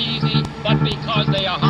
easy, but because they are hard.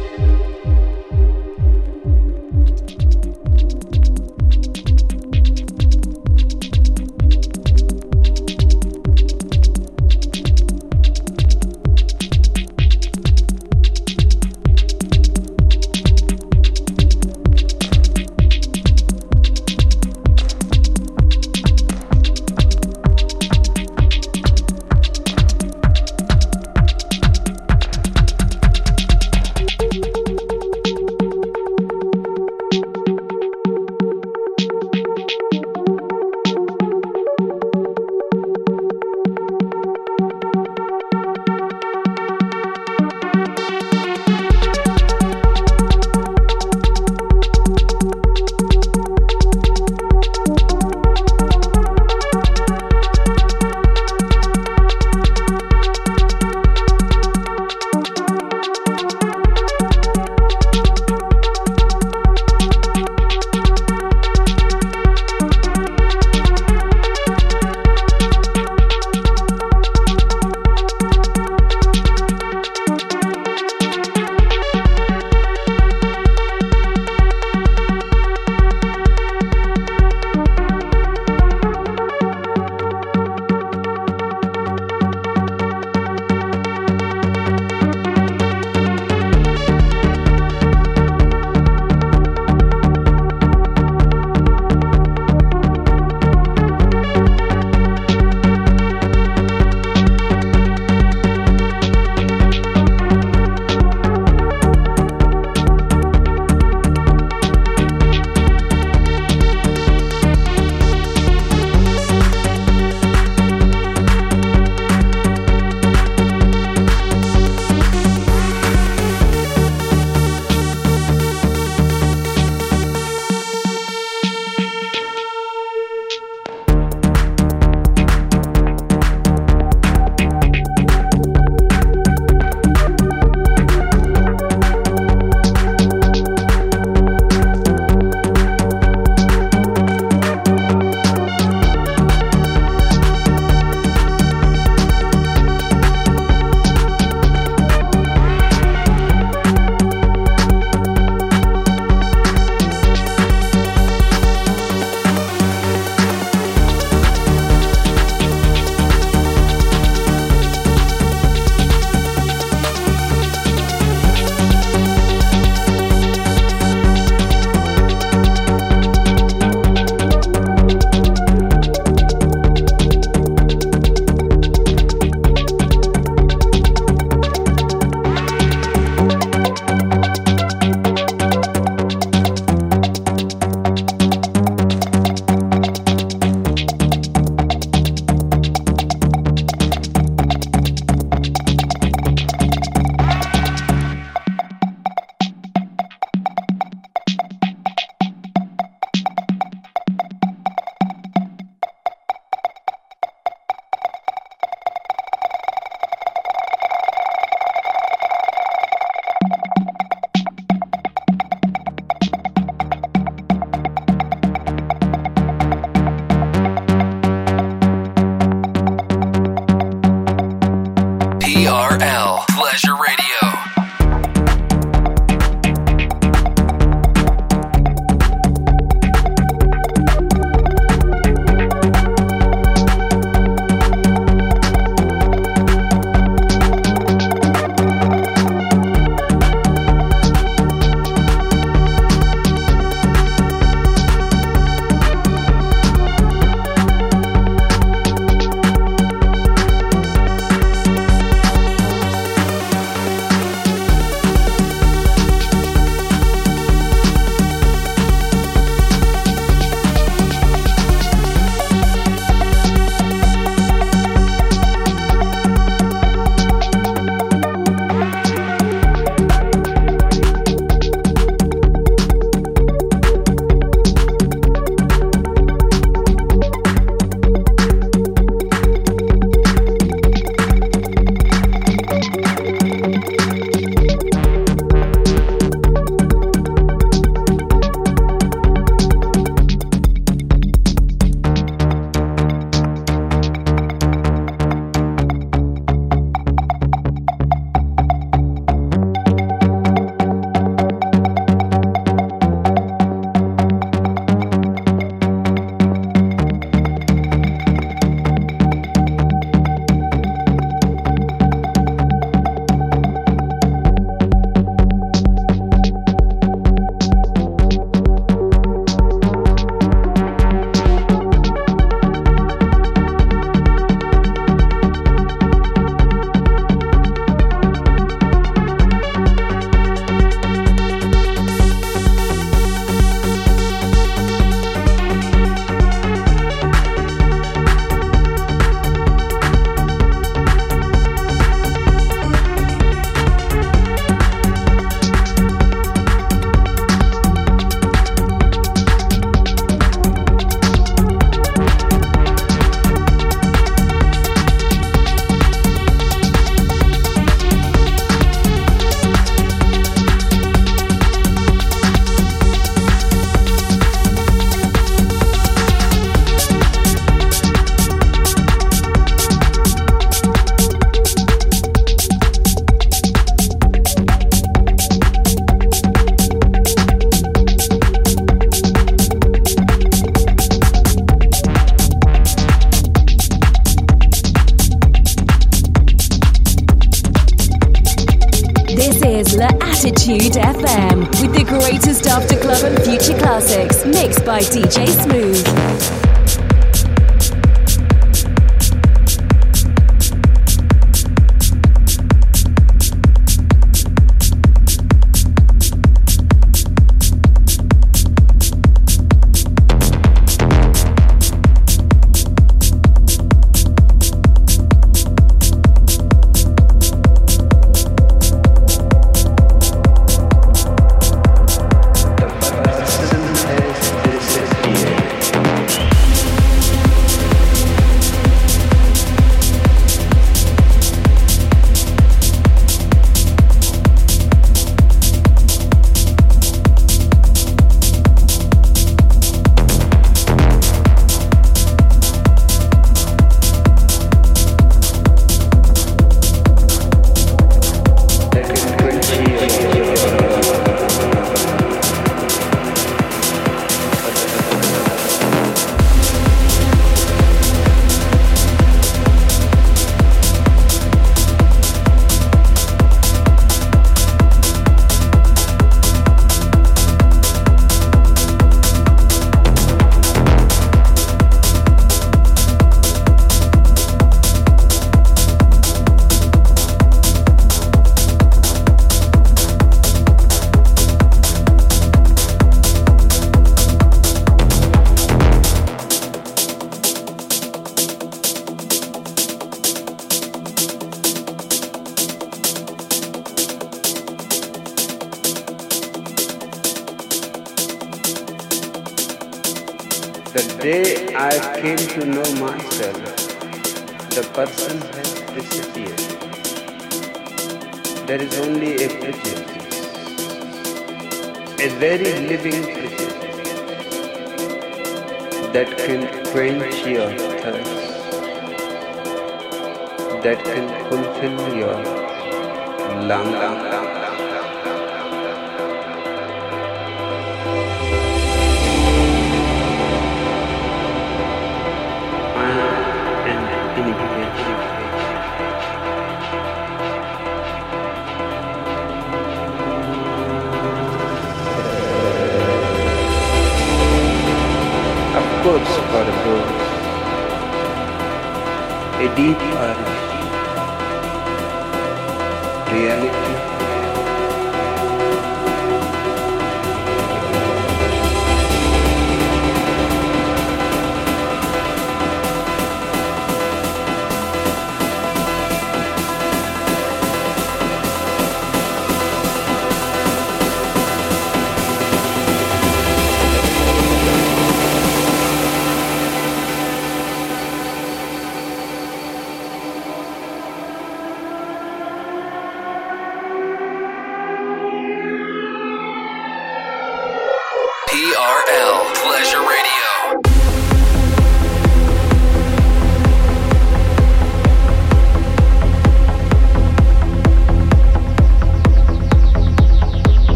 a very living creature that can quench your thirst, that can fulfill your longing. a deep reality.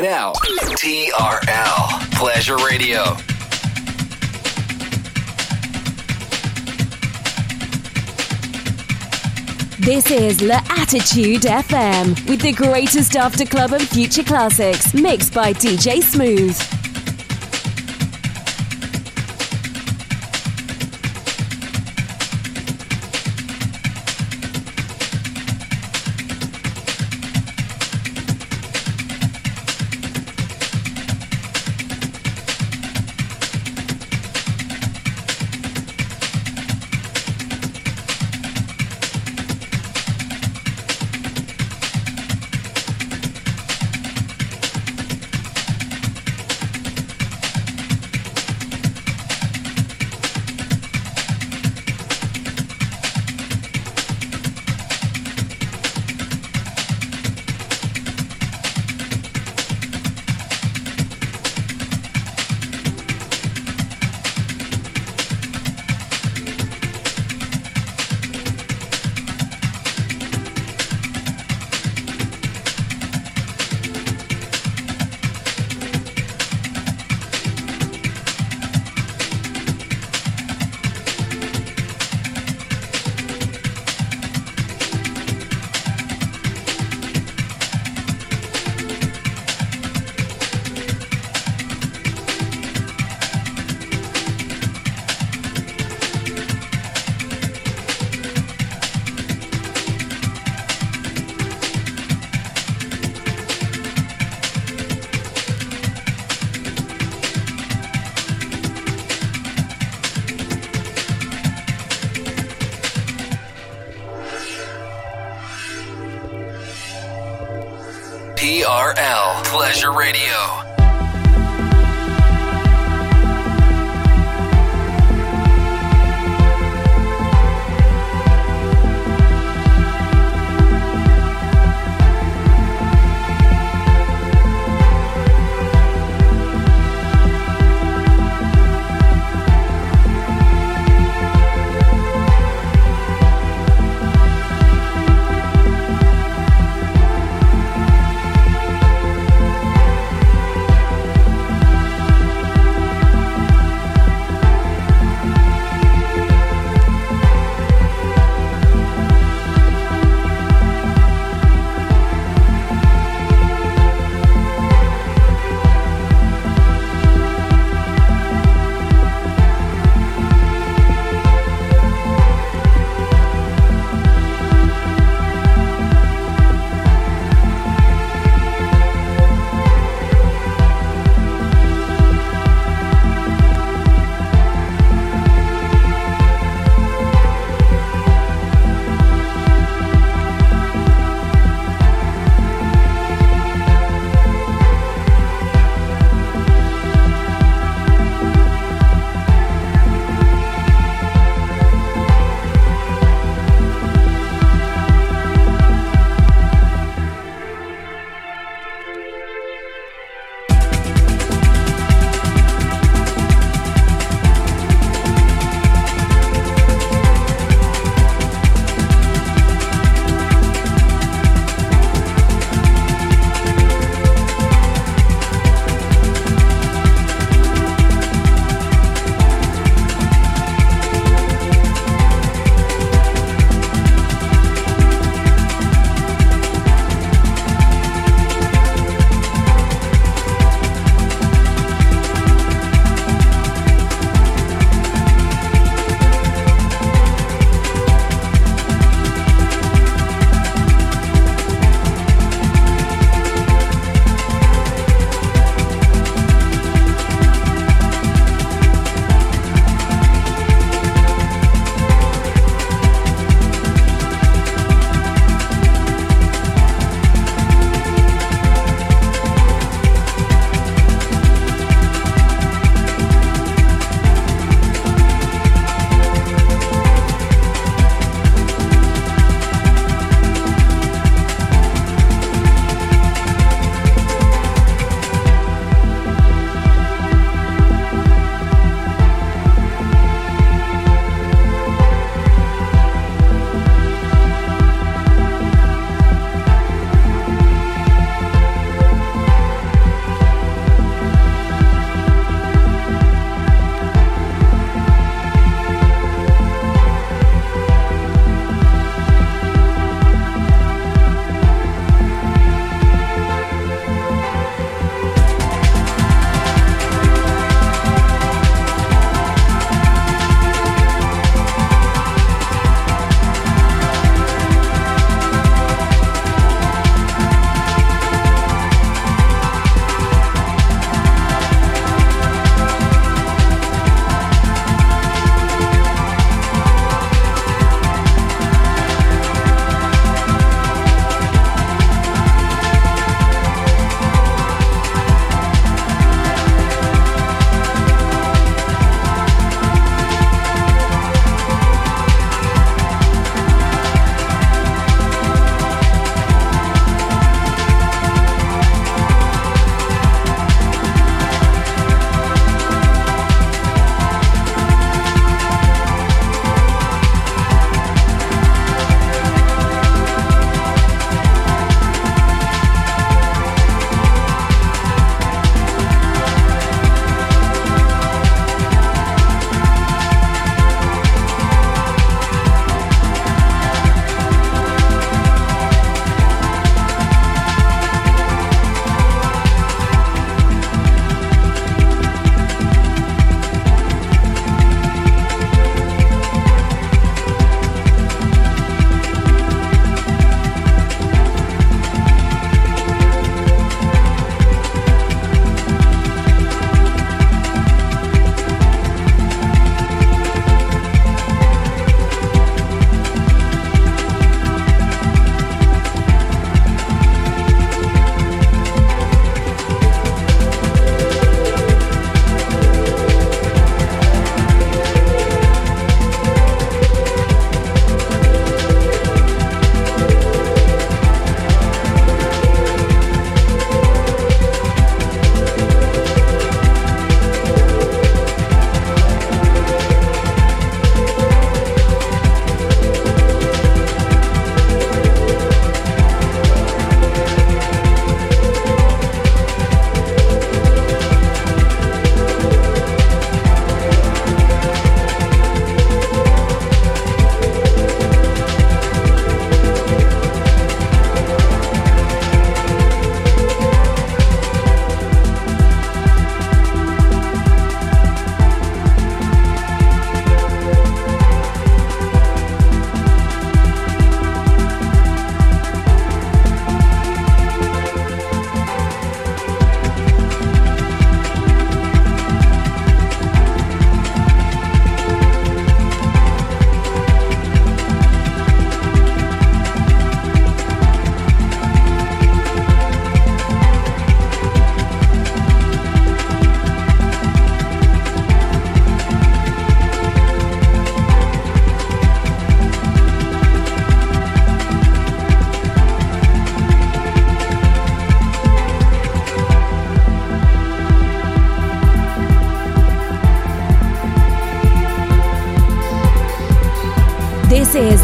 It out. TRL Pleasure Radio. This is L'Attitude FM with the greatest after club and future classics mixed by DJ Smooth. TRL Pleasure Radio.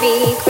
be